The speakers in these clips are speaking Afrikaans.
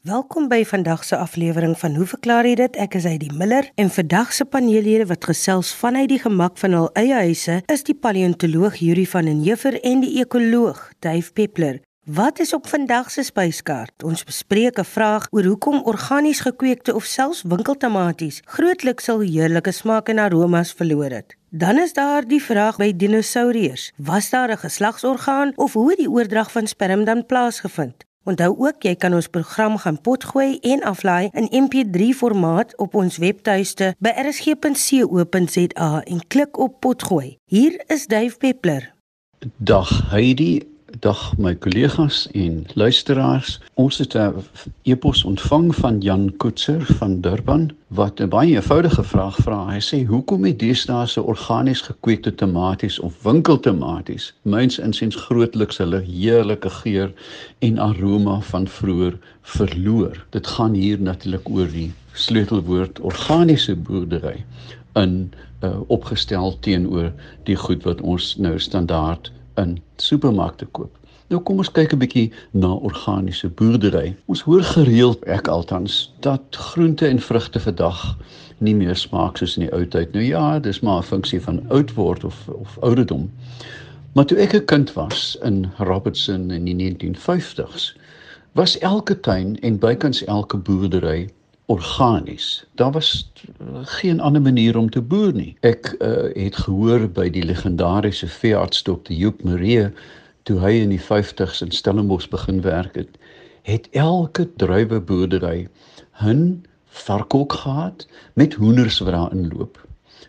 Welkom by vandag se aflewering van Hoe verklaar jy dit? Ek is Heidi Miller en vandag se paneellede wat gesels vanuit die gemak van hul eie huise is die paleontoloog Yuri van den Heever en die ekoloog Dave Peppler. Wat is op vandag se spyskaart? Ons bespreek 'n vraag oor hoekom organies gekweekte of selfs winkeltomaties grootliks sal heerlike smaak en aromas verloor het. Dan is daar die vraag by dinosourus. Was daar 'n geslagsorgaan of hoe het die oordrag van sperm dan plaasgevind? Onthou ook jy kan ons program gaan potgooi en aflaai in MP3 formaat op ons webtuiste by rsg.co.za en klik op potgooi. Hier is Dave Peppler. Dag Heidi, Dag my kollegas en luisteraars. Ons het 'n e-pos ontvang van Jan Koetser van Durban wat 'n baie eenvoudige vraag vra. Hy sê: "Hoekom het deesdae se organies gekweekte tomaties of winkeltomaties myns insiens grootliks hulle heerlike geur en aroma van vroeër verloor?" Dit gaan hier natuurlik oor die sleutelwoord organiese boerdery in uh, opgestel teenoor die goed wat ons nou standaard in supermarkte koop. Nou kom ons kyk 'n bietjie na organiese boerdery. Ons hoor gereeld ek altans dat groente en vrugte vandag nie meer smaak soos in die ou tyd. Nou ja, dis maar 'n funksie van oud word of of ouderdom. Maar toe ek 'n kind was in Robertson in die 1950s, was elke tuin en bykans elke boerdery organies. Daar was geen ander manier om te boer nie. Ek uh, het gehoor by die legendariese veearts Dr. Joop Maree toe hy in die 50's in Stellenbosch begin werk het, het elke druiweboerdery hun varkhok gehad met hoenders wat daar inloop.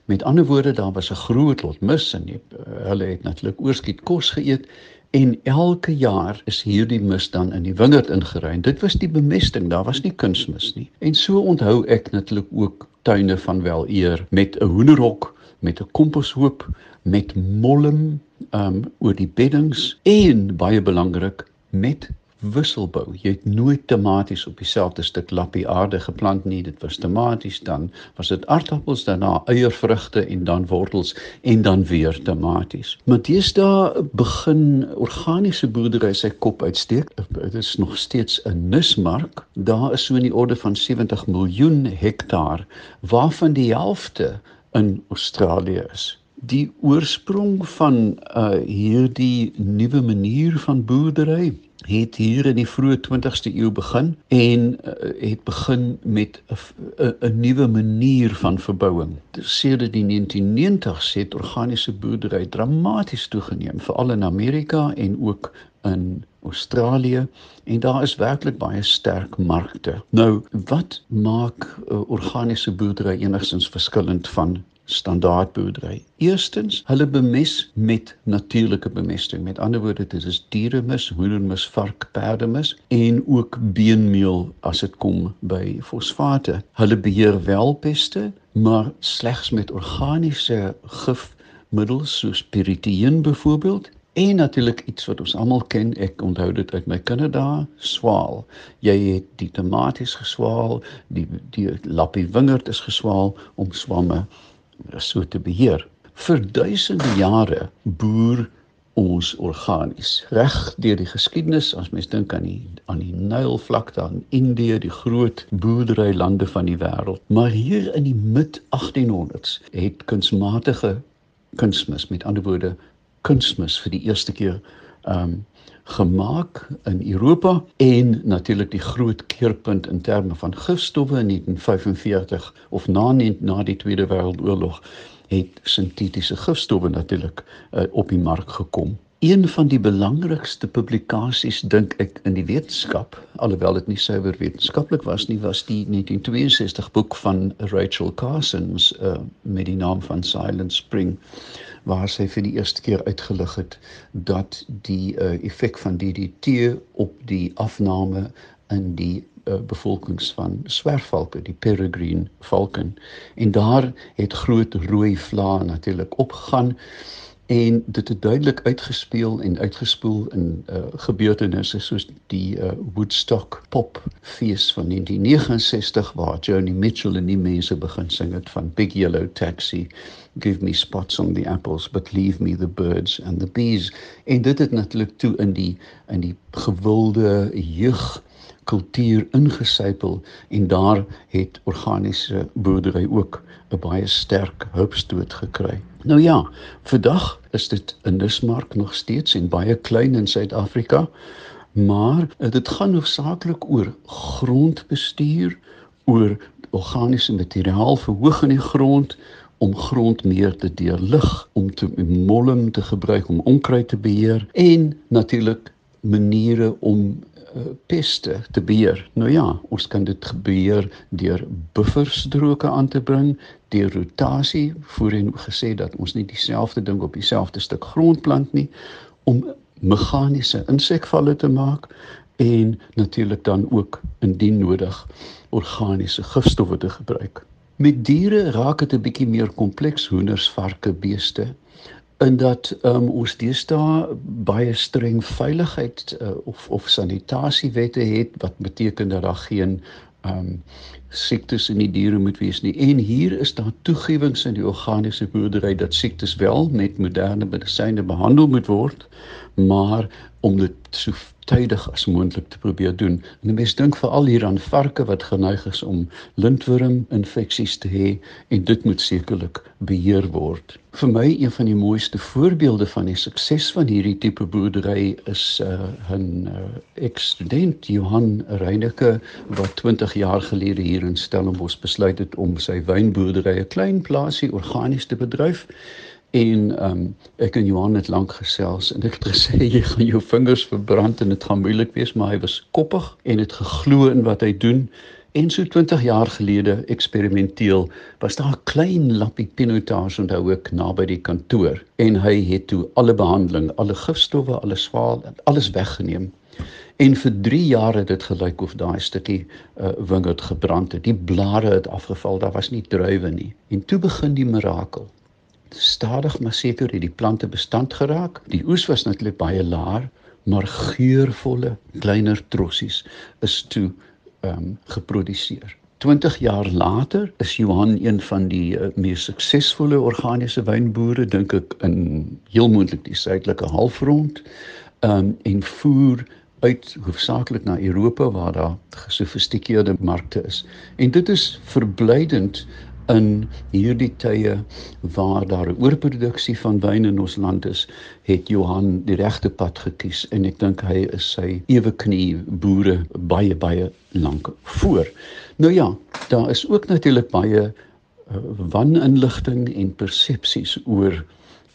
Met ander woorde, daar was 'n groot lot mis en die, uh, hulle het natuurlik oorskiet kos geëet En elke jaar is hierdie mis dan in die wingerd ingery. Dit was die bemesting, daar was nie kunsmis nie. En so onthou ek natuurlik ook tuine van wel eer met 'n hoenderhok, met 'n komposhoop, met mollem um oor die beddings en baie belangrik met wisselbou. Jy het nooit tomaties op dieselfde stuk lappie aarde geplant nie. Dit was tomaties dan was dit aardappels, daarna eiervrugte en dan wortels en dan weer tomaties. Maar deesdae begin organiese boerdery sy kop uitsteek. Dit is nog steeds 'n nismark. Daar is so in die orde van 70 miljoen hektaar waarvan die helfte in Australië is. Die oorsprong van uh hierdie nuwe manier van boerdery het hier in die vroeë 20ste eeu begin en uh, het begin met 'n nuwe manier van verbouing. Sedert die 1990s het organiese boerdery dramaties toegeneem, veral in Amerika en ook in Australië en daar is werklik baie sterk markte. Nou, wat maak uh, organiese boerdery enigstens verskillend van standaard boerdery. Eerstens, hulle bemes met natuurlike bemesting. Met ander woorde, dit is dieremis, hoendermis, vark, perdemis en ook beenmeel as dit kom by fosfate. Hulle beheer wel peste, maar slegs met organiese gifmiddels soos piriteen byvoorbeeld. En natuurlik iets wat ons almal ken, ek onthou dit uit my kinderdae, swaal. Jy het die tomaties geswaal, die die lappie wingerd is geswaal om swamme so te beheer. Vir duisende jare boer ons organies reg deur die geskiedenis as mens dink aan die aan die Nylvlakte aan Indië die groot boerderylande van die wêreld maar hier in die mid 1800s het kunsmatige kunsmis met ander woorde kunsmis vir die eerste keer um gemaak in Europa en natuurlik die groot keerpunt in terme van gifstowwe in 1945 of na na die Tweede Wêreldoorlog het sintetiese gifstowwe natuurlik uh, op die mark gekom. Een van die belangrikste publikasies dink ek in die wetenskap, alhoewel dit nie suiwer wetenskaplik was nie, was die 1962 boek van Rachel Carson's uh, met die naam van Silent Spring waar sy vir die eerste keer uitgelig het dat die uh, effek van DDT op die afname in die uh, bevolkings van swerfvalke, die peregrine falcon en daar het groot rooi vlae natuurlik opgegaan en dit het duidelik uitgespeel en uitgespoel in uh, gebeurtenisse soos die uh, Woodstock pop fees van 1969 waar Joni Mitchell en die mense begin sing het van Big Yellow Taxi give me spots on the apples but leave me the birds and the bees en dit het natuurlik toe in die in die gewilde jeug kultuur ingesypel en daar het organiese boerdery ook 'n baie sterk hulpstoot gekry. Nou ja, vandag is dit in Nismark nog steeds en baie klein in Suid-Afrika, maar dit gaan hoofsaaklik oor grondbestuur, oor organiese materiaal verhoog in die grond om grond meer te deurlig, om te molm te gebruik om onkruid te beheer en natuurlik maniere om peste te beheer. Nou ja, ons kan dit gebeur deur bufferstroke aan te bring, deur rotasie, voorheen gesê dat ons nie dieselfde ding op dieselfde stuk grond plant nie om meganiese insekvalle te maak en natuurlik dan ook indien nodig organiese gifstowwe te gebruik. Met diere raak dit 'n bietjie meer kompleks hoenders, varke, beeste in dat um, ons deesdae baie streng veiligheid uh, of of sanitasiewette het wat beteken dat daar geen um siektes in die diere moet wees nie. En hier is daar toegewings in die organiese boerdery dat siektes wel met moderne medisyne behandel moet word, maar om dit so tydig as moontlik te probeer doen. En mense dink veral hier aan varke wat geneig is om lintworm infeksies te hê en dit moet sekerlik beheer word. Vir my een van die mooiste voorbeelde van die sukses van hierdie tipe boerdery is 'n uh, 'n uh, ekstudent Johan Reyneke wat 20 jaar gelede hier in Stellenbosch besluit het om sy wynboerdery 'n klein plaasie organies te bedryf. En ehm um, ek en Johan het lank gesels en ek het gesê jy gaan jou vingers verbrand en dit gaan moeilik wees, maar hy was koppig en het geglo in wat hy doen. En so 20 jaar gelede eksperimenteel was daar 'n klein lappie pinotage onthou ek naby die kantoor en hy het toe alle behandeling, alle gifstowwe, alle swaal, alles weggeneem. En vir 3 jaar het dit gelyk of daai stukkie uh, wingerd gebrand het. Die blare het afgeval, daar was nie druiwe nie. En toe begin die mirakel stadig maar seker het die plante bestand geraak. Die oes was natuurlik baie laer, maar geurvolle kleiner trossies is toe ehm um, geproduseer. 20 jaar later is Johan een van die uh, mees suksesvolle organiese wynboere dink ek in heel moontlik die suidelike halfrond. Ehm um, en voer uit hoofsaaklik na Europa waar daar gesofistikeerde markte is. En dit is verblydend in hierdie tye waar daar 'n oorproduksie van wyn in ons land is, het Johan die regte pad gekies en ek dink hy is sy ewe knie boere baie baie lank voor. Nou ja, daar is ook natuurlik baie uh, waninligting en persepsies oor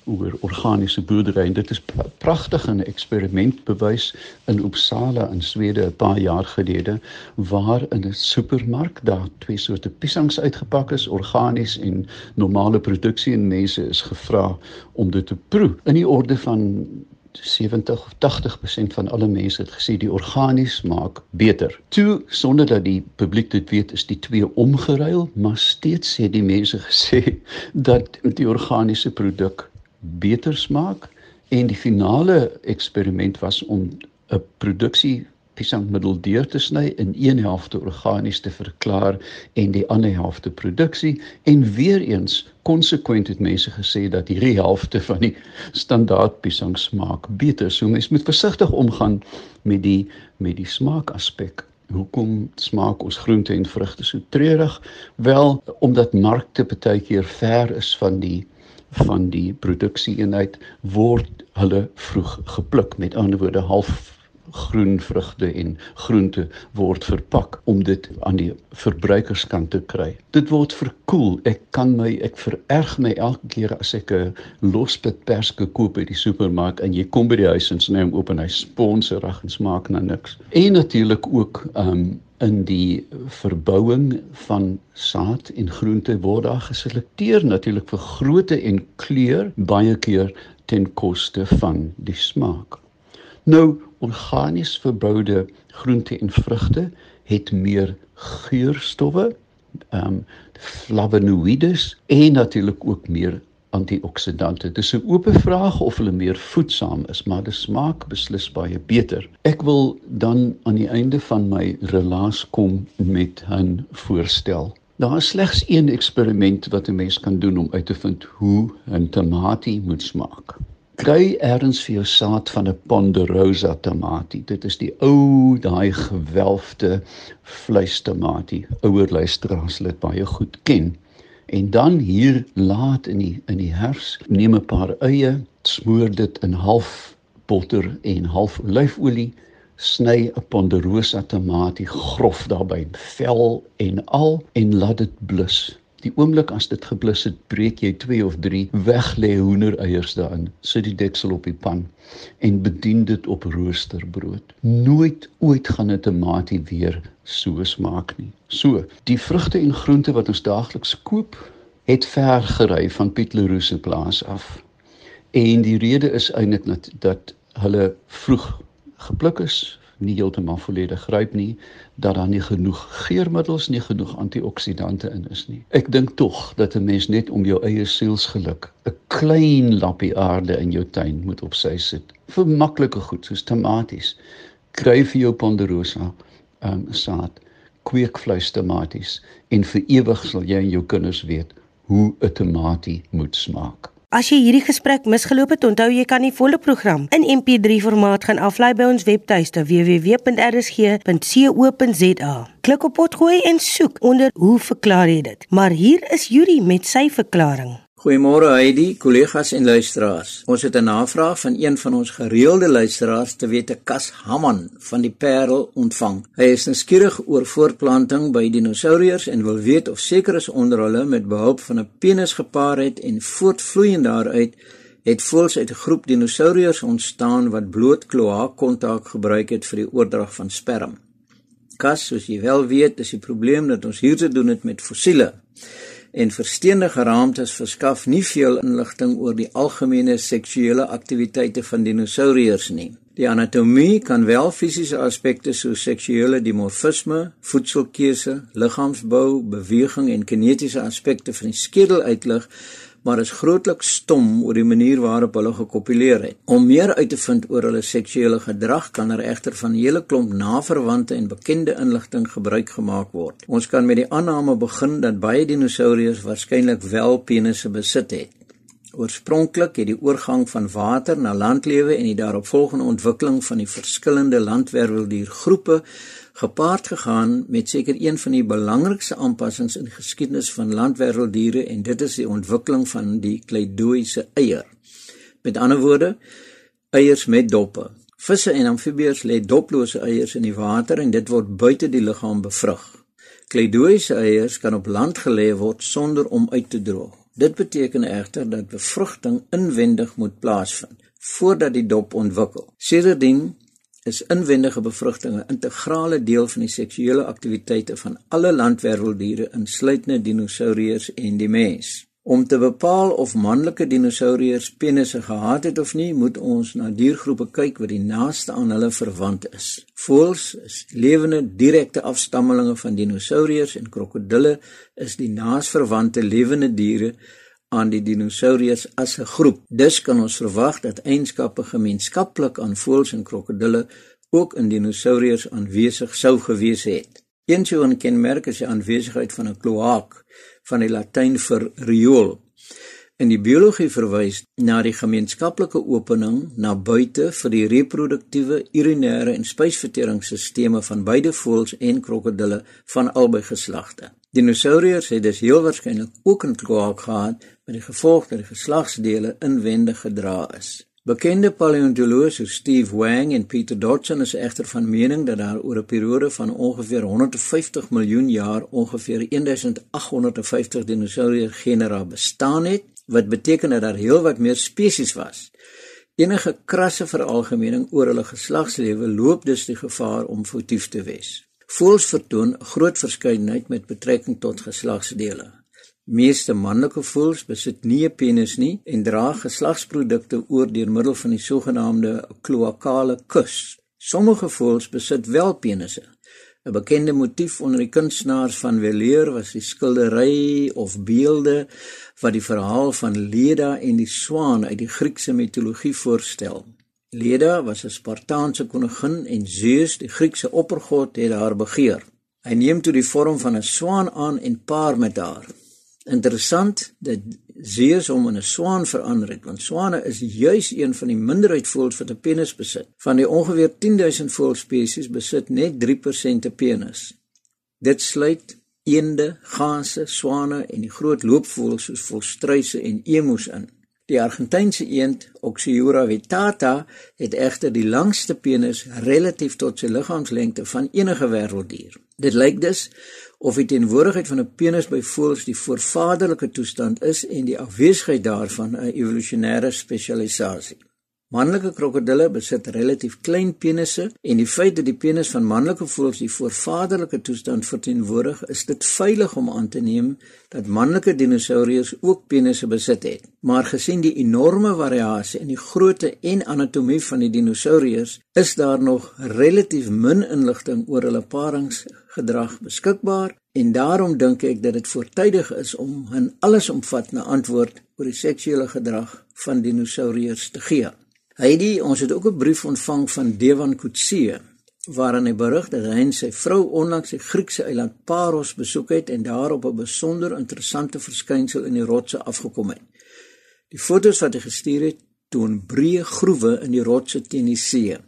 oor organiese boerdery. En dit is pragtig 'n eksperiment bewys in Uppsala in Swede 'n paar jaar gelede waar in 'n supermark daar twee soorte piesangs uitgepak is organies en normale produksie. En mense is gevra om dit te proe. In die orde van 70 of 80% van alle mense het gesê die organies maak beter. Toe sonder dat die publiek dit weet is die twee omgeruil, maar steeds sê die mense gesê dat die organiese produk beter smaak. En die finale eksperiment was om 'n produksie piesangmiddel deur te sny in een helfte organies te verklaar en die ander helfte produksie. En weer eens konsekwent het mense gesê dat hierdie helfte van die standaard piesang smaak beter so mens moet versigtig omgaan met die met die smaak aspek hoekom smaak ons groente en vrugte so treurig? Wel omdat markte baie keer ver is van die van die produksieeenheid word hulle vroeg gepluk met ander woorde half groen vrugte en groente word verpak om dit aan die verbruikerskant te kry. Dit word verkoel. Ek kan my ek vererg my elke keer as ek 'n lospit perske koop by die supermark en jy kom by die huis en sny hom oop en hy sponserig en smaak na niks. En natuurlik ook um in die verbouing van saad en groente word daar geselekteer natuurlik vir grootte en kleur baie keer ten koste van die smaak. Nou organies verboude groente en vrugte het meer geurstowwe, ehm um, flavonoïdes en natuurlik ook meer antioksidante. Dit is 'n oop vraag of hulle meer voedsaam is, maar die smaak beslis baie beter. Ek wil dan aan die einde van my relaas kom met 'n voorstel. Daar is slegs een eksperiment wat 'n mens kan doen om uit te vind hoe 'n tamatie moet smaak. Kry ergens vir jou saad van 'n ponderosa tamatie. Dit is die ou daai gewelfde vleistamatie. Ouer luisteraars sal dit baie goed ken. En dan hier laat in die in die hers, neem 'n paar eie, smoor dit in half botter en half olyfolie, sny 'n ponderosa tamatie grof daarbey, vel en al en laat dit blus. Die oomblik as dit geblus het, breek jy 2 of 3 weg lê hoendereiers daarin. Sit die deksel op die pan en bedien dit op roosterbrood. Nooit ooit gaan 'n tamatie weer so smaak nie. So, die vrugte en groente wat ons daagliks koop, het ver gery van Piet Leroux se plaas af. En die rede is eintlik dat hulle vroeg gepluk is, nie heeltemal volledig ryp nie, dat daar nie genoeg geurmiddels nie genoeg antioksidante in is nie. Ek dink tog dat 'n mens net om jou eie sielsgeluk 'n klein lappie aarde in jou tuin moet op sy sit. Vir maklike goed soos tomaties. Kry vir jou ponderosa um saad, kweekvleis tomaties en vir ewig sal jy en jou kinders weet hoe 'n tomatie moet smaak. As jy hierdie gesprek misgeloop het, onthou jy kan die volle program in MP3 formaat gaan aflaai by ons webtuiste www.rsg.co.za. Klik op potgooi en soek onder hoe verklaar jy dit. Maar hier is Yuri met sy verklaring. Goeiemôre Heidi, kollegas en luisteraars. Ons het 'n navraag van een van ons gereelde luisteraars, te wete Kas Hamman van die Parel ontvang. Hy is nuuskierig oor voortplanting by dinosourus en wil weet of seker is onder hulle met behulp van 'n penis gepaar het en voortvloeiend daaruit het voels uit 'n groep dinosourus ontstaan wat bloot kloaakkontak gebruik het vir die oordrag van sperm. Kas, soos jy wel weet, is die probleem dat ons hier te doen het met fossiele en versteende geraamtes verskaf nie veel inligting oor die algemene seksuele aktiwiteite van dinosourus nie. Die anatomie kan wel fisiese aspekte soos seksuele dimorfisme, voedselkeuse, liggaamsbou, beweging en kinetiese aspekte van die skedel uitlig, maar is grootliks stom oor die manier waarop hulle gekopuleer het. Om meer uit te vind oor hulle seksuele gedrag kan er egter van 'n hele klomp naverwante en bekende inligting gebruik gemaak word. Ons kan met die aanname begin dat baie dinosourus waarskynlik wel penisse besit het. Oorspronklik het die oorgang van water na landlewe en die daaropvolgende ontwikkeling van die verskillende landwerweldiergroepe gepaard gegaan met seker een van die belangrikste aanpassings in die geskiedenis van landwêrelddiere en dit is die ontwikkeling van die kleidoïese eier. Met ander woorde, eiers met doppe. Visse en amfibieërs lê doplose eiers in die water en dit word buite die liggaam bevrug. Kleidoïese eiers kan op land gelê word sonder om uit te droog. Dit beteken egter dat bevrugting inwendig moet plaasvind voordat die dop ontwikkel. Sedertdien is inwendige bevrugting 'n integrale deel van die seksuele aktiwiteite van alle landwerveldiere insluitende dinosourus en die mens. Om te bepaal of manlike dinosourus penisse gehad het of nie, moet ons na diergroepe kyk wat die naaste aan hulle verwant is. Voëls is lewende direkte afstammelinge van dinosourus en krokodille is die naasverwante lewende diere aan die dinosourus as 'n groep. Dus kan ons verwag dat eienskappe gemeenskaplik aan voëls en krokodille ook in dinosourus aanwesig sou gewees het. Een sou 'n kenmerk is die aanwesigheid van 'n kloak, van die Latyn vir riool. In die biologie verwys na die gemeenskaplike opening na buite vir die reproduktiewe, urinêre en spysverteringsstelsels van beide voëls en krokodille van albei geslagte. Dinosourus het dus heel waarskynlik ook 'n kloak gehad met die gevolg dat die geslagsdele inwendig gedra is. Bekende paleontoloë soos Steve Wang en Peter Dodson is egter van mening dat daar oor 'n periode van ongeveer 150 miljoen jaar ongeveer 1850 dinosourus genera bestaan het, wat beteken dat daar heelwat meer spesies was. Enige krasse veralgemening oor hulle geslagslewe loop dus die gevaar om foutief te wees. Voëls vertoon groot verskeidenheid met betrekking tot geslagsdele. Meeste manlike voëls besit nie 'n penis nie en dra geslagsprodukte oor deur middel van die sogenaamde kloakale kus. Sommige voëls besit wel penisse. 'n Bekende motief onder die kunstenaars van weleer was die skildery of beelde wat die verhaal van Leda en die swaan uit die Griekse mitologie voorstel. Leda was 'n Spartaanse koningin en Zeus, die Griekse oppergod, het haar begeer. Hy neem toe die vorm van 'n swaan aan en paar met haar. Interessant dat Zeus hom in 'n swaan verander het, want swane is juis een van die minderheid voëls wat 'n penis besit. Van die ongeveer 10000 voëlspesies besit net 3% 'n penis. Dit sluit eende, ganse, swane en die groot loopvoëls soos volstruise en emus in. Die Argentynse eend Oxyura vittata het egter die langste penis relatief tot sy liggaamslengte van enige wêrelddier. Dit lyk dus of die teenwoordigheid van 'n penis by voëls die voorvaderlike toestand is en die afwesigheid daarvan 'n evolusionêre spesialisasie. Manlike krokodille besit relatief klein penisse en die feit dat die penis van manlike voëls die voorvaderlike toestand verteenwoordig, is dit veilig om aan te neem dat manlike dinosourus ook penisse besit het. Maar gesien die enorme variasie in die grootte en anatomie van die dinosourus, is daar nog relatief min inligting oor hulle paringsgedrag beskikbaar en daarom dink ek dat dit voortydig is om 'n allesomvattende antwoord oor die seksuele gedrag van dinosourus te gee. Heidi, ons het ook 'n brief ontvang van Devan Kutse waarin hy berig dat hy en sy vrou onlangs die Griekse eiland Paros besoek het en daar op 'n besonder interessante verskynsel in die rotse afgekom het. Die fotos wat hy gestuur het, toon breë groewe in die rotse teen die see.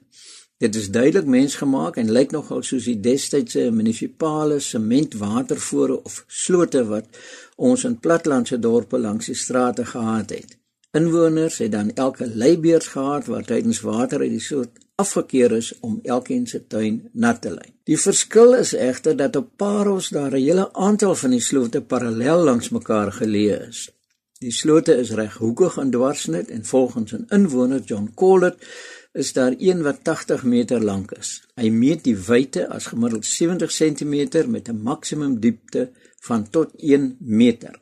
Dit is duidelik mensgemaak en lyk nogal soos die destydse munisipale sementwatervore of slote wat ons in platlandse dorpe langs die strate gehad het. Inwoners het dan elke leibeers gehad wat tydens water uit die soort afgekeer is om elkeen se tuin nat te lê. Die verskil is egter dat op Paros daar 'n hele aantal van die slote parallel langs mekaar geleë is. Die slote is reghoekig in dwarsnit en volgens 'n inwoner John Collett is daar een wat 80 meter lank is. Hy meet die wyte as gemiddeld 70 cm met 'n maksimum diepte van tot 1 meter.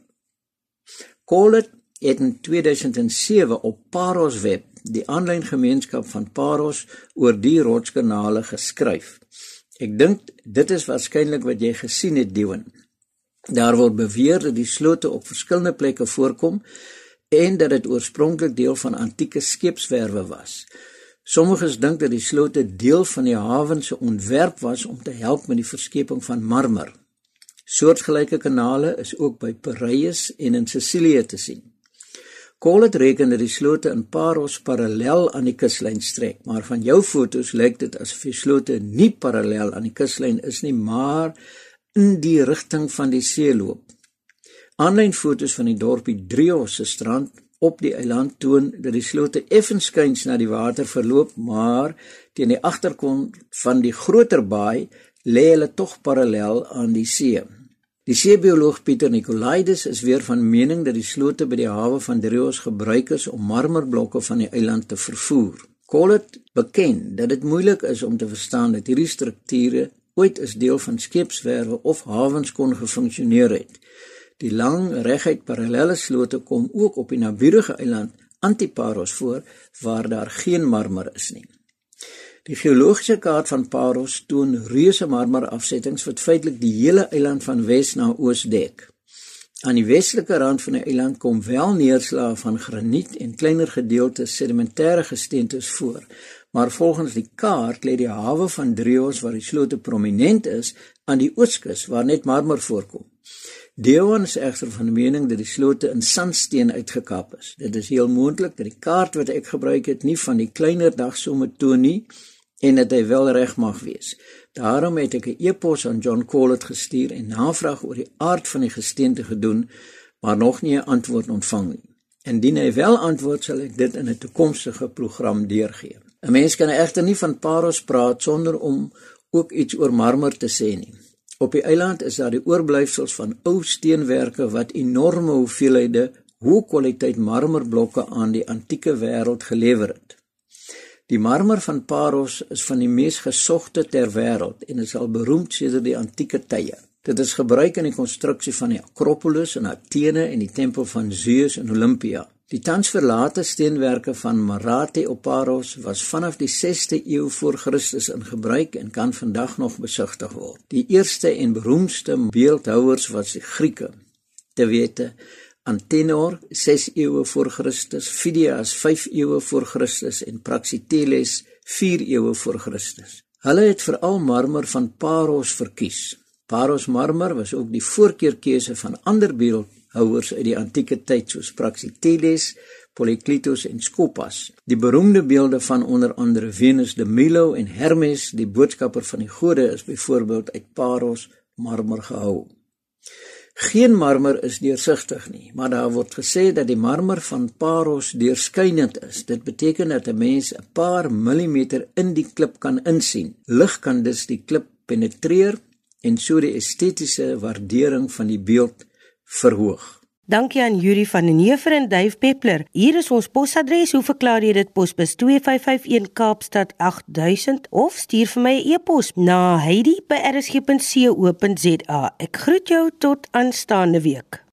Collett het in 2007 op Paros web die aanlyn gemeenskap van Paros oor die rotskanale geskryf. Ek dink dit is waarskynlik wat jy gesien het Dion. Daar word beweer dat die slote op verskillende plekke voorkom en dat dit oorspronklik deel van antieke skeepswerwe was. Sommiges dink dat die slote deel van die hawe se ontwerp was om te help met die verskeping van marmer. Soortgelyke kanale is ook by Piraeus en in Sicilië te sien. Collet reken dat die slote in Paros parallel aan die kuslyn strek, maar van jou fotos lyk dit asof die slote nie parallel aan die kuslyn is nie, maar in die rigting van die see loop. Aanlyn fotos van die dorpie Drios se strand op die eiland toon dat die slote effens skuins na die water verloop, maar teen die agterkant van die groter baai lê hulle tog parallel aan die see. Die seebioloog Pieter Nicolaides is weer van mening dat die slote by die hawe van Drios gebruik is om marmerblokke van die eiland te vervoer. Collet beken dat dit moeilik is om te verstaan dat hierdie strukture ooit as deel van skeepswerwe of hawens kon gefunksioneer het. Die lang reguit parallelle slote kom ook op die naburige eiland Antiparos voor waar daar geen marmer is nie. Die geologiese kaart van Paros toon reuse marmerafsettings wat feitelik die hele eiland van wes na oos dek. Aan die westelike rand van die eiland kom wel neerslae van graniet en kleiner gedeeltes sedimentêre gesteentes voor, maar volgens die kaart lê die hawe van Drios waar die slote prominent is aan die ooskus waar net marmer voorkom. Deon is egter van mening dat die slote in sandsteen uitgekap is. Dit is heel moontlik dat die kaart wat ek gebruik het nie van die kleiner dagsomme toon nie, en dat hy wel reg mag wees. Daarom het ek 'n e-pos aan John Collett gestuur en navraag oor die aard van die gesteente gedoen, maar nog nie 'n antwoord ontvang nie. Indien hy wel antwoord, sal ek dit in 'n toekomstige program deurgee. 'n Mens kan egter nie van Paros praat sonder om ook iets oor marmer te sê nie. Op die eiland is daar die oorblyfsels van ou steenwerke wat enorme hoeveelhede hoë kwaliteit marmerblokke aan die antieke wêreld gelewer het. Die marmer van Paros is van die mees gesogte ter wêreld en is al beroemd sedert die antieke tye. Dit is gebruik in die konstruksie van die Akropolis in Athene en die tempel van Zeus in Olympia. Die tans verlate steenwerke van Marate op Paros was vanaf die 6ste eeu voor Christus in gebruik en kan vandag nog besigtig word. Die eerste en beroemdste beeldhouers was die Grieke. Te wete Antenor 6 eeue voor Christus, Phidias 5 eeue voor Christus en Praxiteles 4 eeue voor Christus. Hulle het veral marmer van Paros verkies. Paros marmer was ook die voorkeurkeuse van ander houers uit die antieke tyd soos Praxiteles, Polykleitos en Skopas. Die beroemde beelde van onder andere Venus de Milo en Hermes, die boodskapper van die gode, is byvoorbeeld uit Paros marmer gehou. Geen marmer is deursigtig nie, maar daar word gesê dat die marmer van Paros deurskynend is. Dit beteken dat 'n mens 'n paar millimeter in die klip kan insien. Lig kan dus die klip penetreer en so die estetiese waardering van die beeld verhoog. Dankie aan Yuri van den Heever en Dave Peppler. Hier is ons posadres. Hoe verklaar jy dit? Posbus 2551 Kaapstad 8000 of stuur vir my 'n e e-pos na heidi@rsg.co.za. Ek groet jou tot aanstaande week.